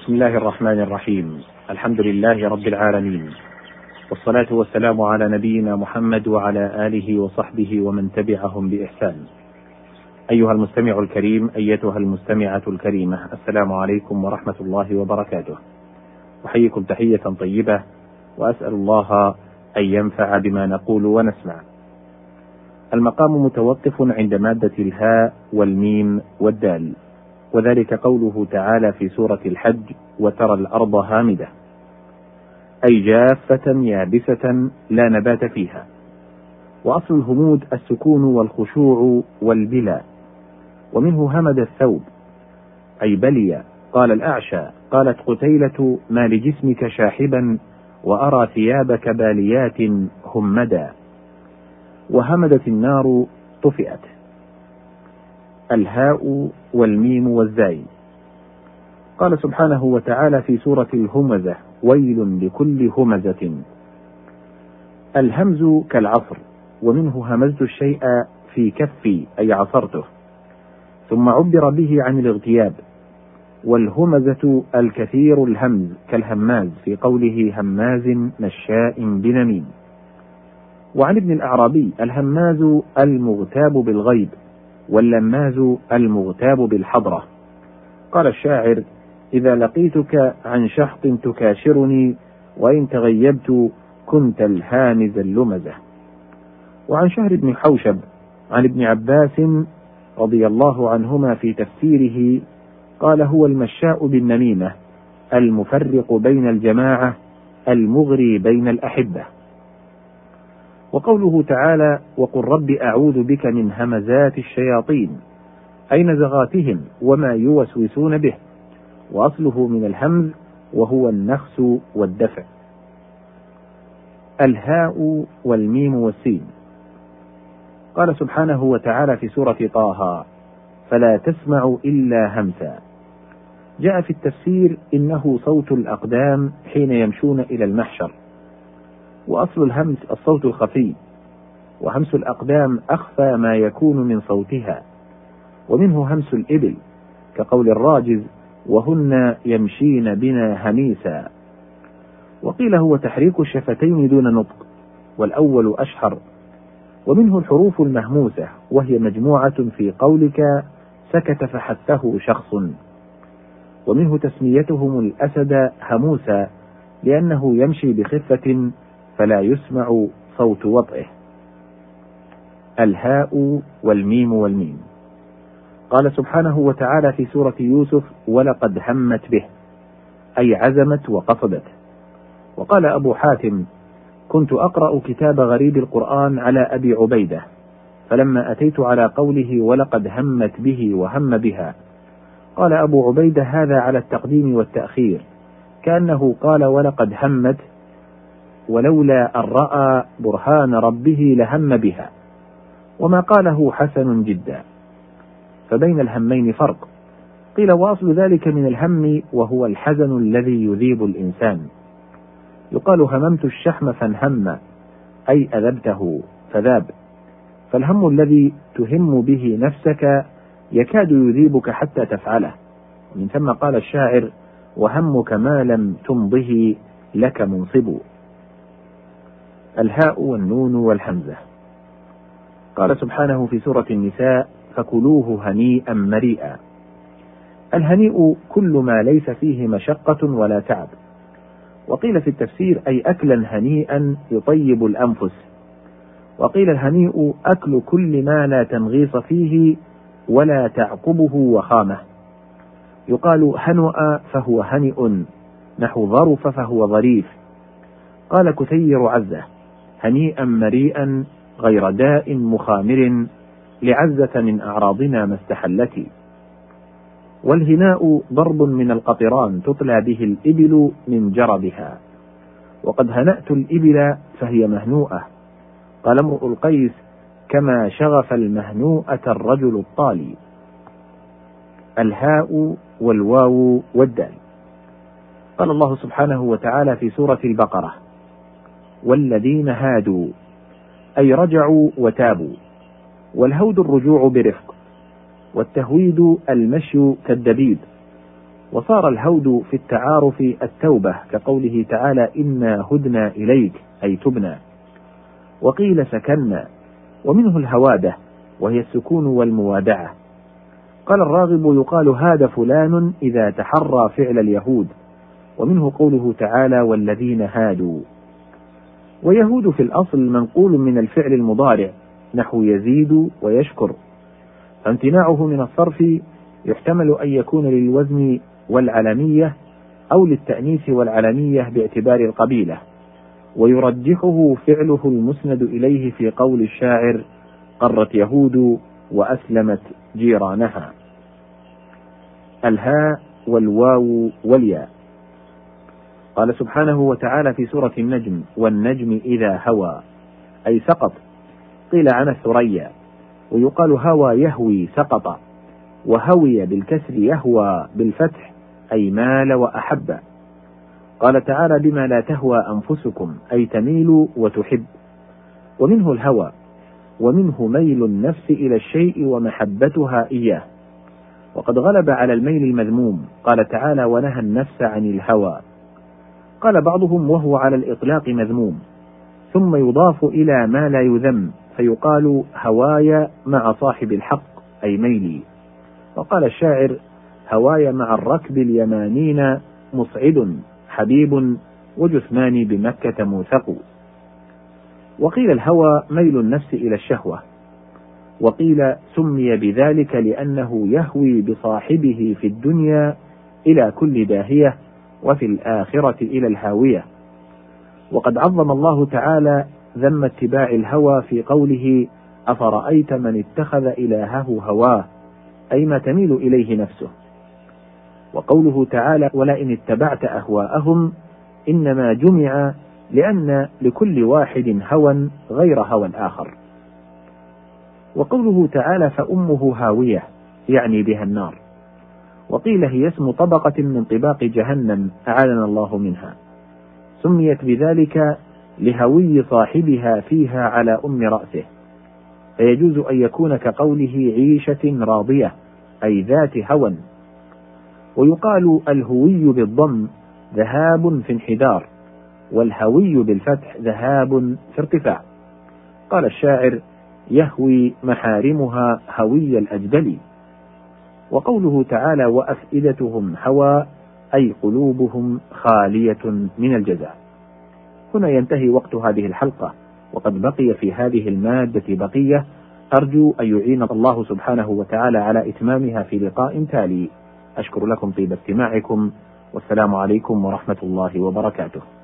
بسم الله الرحمن الرحيم الحمد لله رب العالمين والصلاة والسلام على نبينا محمد وعلى آله وصحبه ومن تبعهم بإحسان أيها المستمع الكريم أيتها المستمعة الكريمة السلام عليكم ورحمة الله وبركاته أحييكم تحية طيبة وأسأل الله أن ينفع بما نقول ونسمع المقام متوقف عند مادة الهاء والميم والدال وذلك قوله تعالى في سورة الحج وترى الأرض هامدة أي جافة يابسة لا نبات فيها. وأصل الهمود السكون والخشوع والبلا. ومنه همد الثوب. أي بلي قال الأعشى قالت قتيلة ما لجسمك شاحبا وأرى ثيابك باليات همدا وهمدت النار طفئت. الهاء والميم والزاي. قال سبحانه وتعالى في سورة الهمزة ويل لكل همزة. الهمز كالعصر ومنه همزت الشيء في كفي أي عصرته. ثم عبر به عن الاغتياب. والهمزة الكثير الهمز كالهماز في قوله هماز مشاء بنميم. وعن ابن الأعرابي الهماز المغتاب بالغيب. واللماز المغتاب بالحضرة؟ قال الشاعر إذا لقيتك عن شحط تكاشرني وإن تغيبت كنت الهامز اللمزة. وعن شهر بن حوشب عن ابن عباس رضي الله عنهما في تفسيره قال هو المشاء بالنميمة المفرق بين الجماعة المغري بين الأحبة. وقوله تعالى وقل رب أعوذ بك من همزات الشياطين أي نزغاتهم وما يوسوسون به وأصله من الهمز وهو النخس والدفع. الهاء والميم والسين. قال سبحانه وتعالى في سورة طه فلا تسمع إلا همسا جاء في التفسير إنه صوت الأقدام حين يمشون إلى المحشر. وأصل الهمس الصوت الخفي وهمس الأقدام أخفى ما يكون من صوتها ومنه همس الإبل كقول الراجز وهن يمشين بنا هميسا وقيل هو تحريك الشفتين دون نطق والأول أشهر ومنه الحروف المهموسة وهي مجموعة في قولك سكت فحثه شخص ومنه تسميتهم الأسد هموسا لأنه يمشي بخفة فلا يسمع صوت وطئه. الهاء والميم والميم. قال سبحانه وتعالى في سورة يوسف ولقد همت به. أي عزمت وقصدت. وقال أبو حاتم كنت أقرأ كتاب غريب القرآن على أبي عبيدة فلما أتيت على قوله ولقد همت به وهم بها. قال أبو عبيدة هذا على التقديم والتأخير. كأنه قال ولقد همت ولولا أن رأى برهان ربه لهم بها. وما قاله حسن جدا. فبين الهمين فرق. قيل واصل ذلك من الهم وهو الحزن الذي يذيب الإنسان. يقال هممت الشحم فانهم أي أذبته فذاب. فالهم الذي تهم به نفسك يكاد يذيبك حتى تفعله. ومن ثم قال الشاعر وهمك ما لم تمضه لك منصب. الهاء والنون والحمزة. قال سبحانه في سورة النساء فكلوه هنيئا مريئا. الهنيء كل ما ليس فيه مشقة ولا تعب. وقيل في التفسير أي أكلا هنيئا يطيب الأنفس. وقيل الهنيء أكل كل ما لا تنغيص فيه ولا تعقبه وخامة. يقال هنؤ فهو هنئ نحو ظرف فهو ظريف. قال كثير عزة هنيئا مريئا غير داء مخامر لعزة من أعراضنا ما استحلت. والهناء ضرب من القطران تطلى به الإبل من جربها. وقد هنأت الإبل فهي مهنوءة. قال امرؤ القيس كما شغف المهنوءة الرجل الطالي. الهاء والواو والدال. قال الله سبحانه وتعالى في سورة البقرة والذين هادوا. أي رجعوا وتابوا. والهود الرجوع برفق. والتهويد المشي كالدبيب وصار الهود في التعارف التوبة كقوله تعالى إنا هدنا إليك أي تبنا. وقيل سكنا ومنه الهوادة وهي السكون والموادعة. قال الراغب يقال هذا فلان إذا تحرى فعل اليهود. ومنه قوله تعالى والذين هادوا. ويهود في الأصل منقول من الفعل المضارع نحو يزيد ويشكر. فامتناعه من الصرف يحتمل أن يكون للوزن والعلمية أو للتأنيث والعلمية باعتبار القبيلة. ويرجحه فعله المسند إليه في قول الشاعر قرت يهود وأسلمت جيرانها الهاء والواو والياء. قال سبحانه وتعالى في سورة النجم والنجم إذا هوى أي سقط. قيل عن الثريا ويقال هوى يهوي سقط وهوي بالكسر يهوى بالفتح أي مال وأحب. قال تعالى بما لا تهوى أنفسكم أي تميل وتحب. ومنه الهوى ومنه ميل النفس إلى الشيء ومحبتها إياه. وقد غلب على الميل المذموم قال تعالى ونهى النفس عن الهوى. قال بعضهم وهو على الإطلاق مذموم ثم يضاف إلى ما لا يذم فيقال هواي مع صاحب الحق أي ميلي. وقال الشاعر هواي مع الركب اليمانين مصعد حبيب وجثماني بمكة موثق. وقيل الهوى ميل النفس إلى الشهوة وقيل سمي بذلك لأنه يهوي بصاحبه في الدنيا إلى كل داهية. وفي الآخرة إلى الهاوية. وقد عظم الله تعالى ذم اتباع الهوى في قوله أفرأيت من اتخذ إلهه هواه أي ما تميل إليه نفسه. وقوله تعالى ولئن اتبعت أهواءهم إنما جمع لأن لكل واحد هوى غير هوى الآخر وقوله تعالى فأمه هاوية يعني بها النار. وقيل هي اسم طبقة من طباق جهنم أعاذنا الله منها. سميت بذلك لهوي صاحبها فيها على أم رأسه. فيجوز أن يكون كقوله عيشة راضية أي ذات هوى. ويقال الهوي بالضم ذهاب في انحدار والهوي بالفتح ذهاب في ارتفاع. قال الشاعر يهوي محارمها هوي الأجدل وقوله تعالى وأفئدتهم هوى أي قلوبهم خالية من الجزاء. هنا ينتهي وقت هذه الحلقة. وقد بقي في هذه المادة بقية. أرجو أن يعين الله سبحانه وتعالى على إتمامها في لقاء تالي. أشكر لكم طيب استماعكم. والسلام عليكم ورحمة الله وبركاته.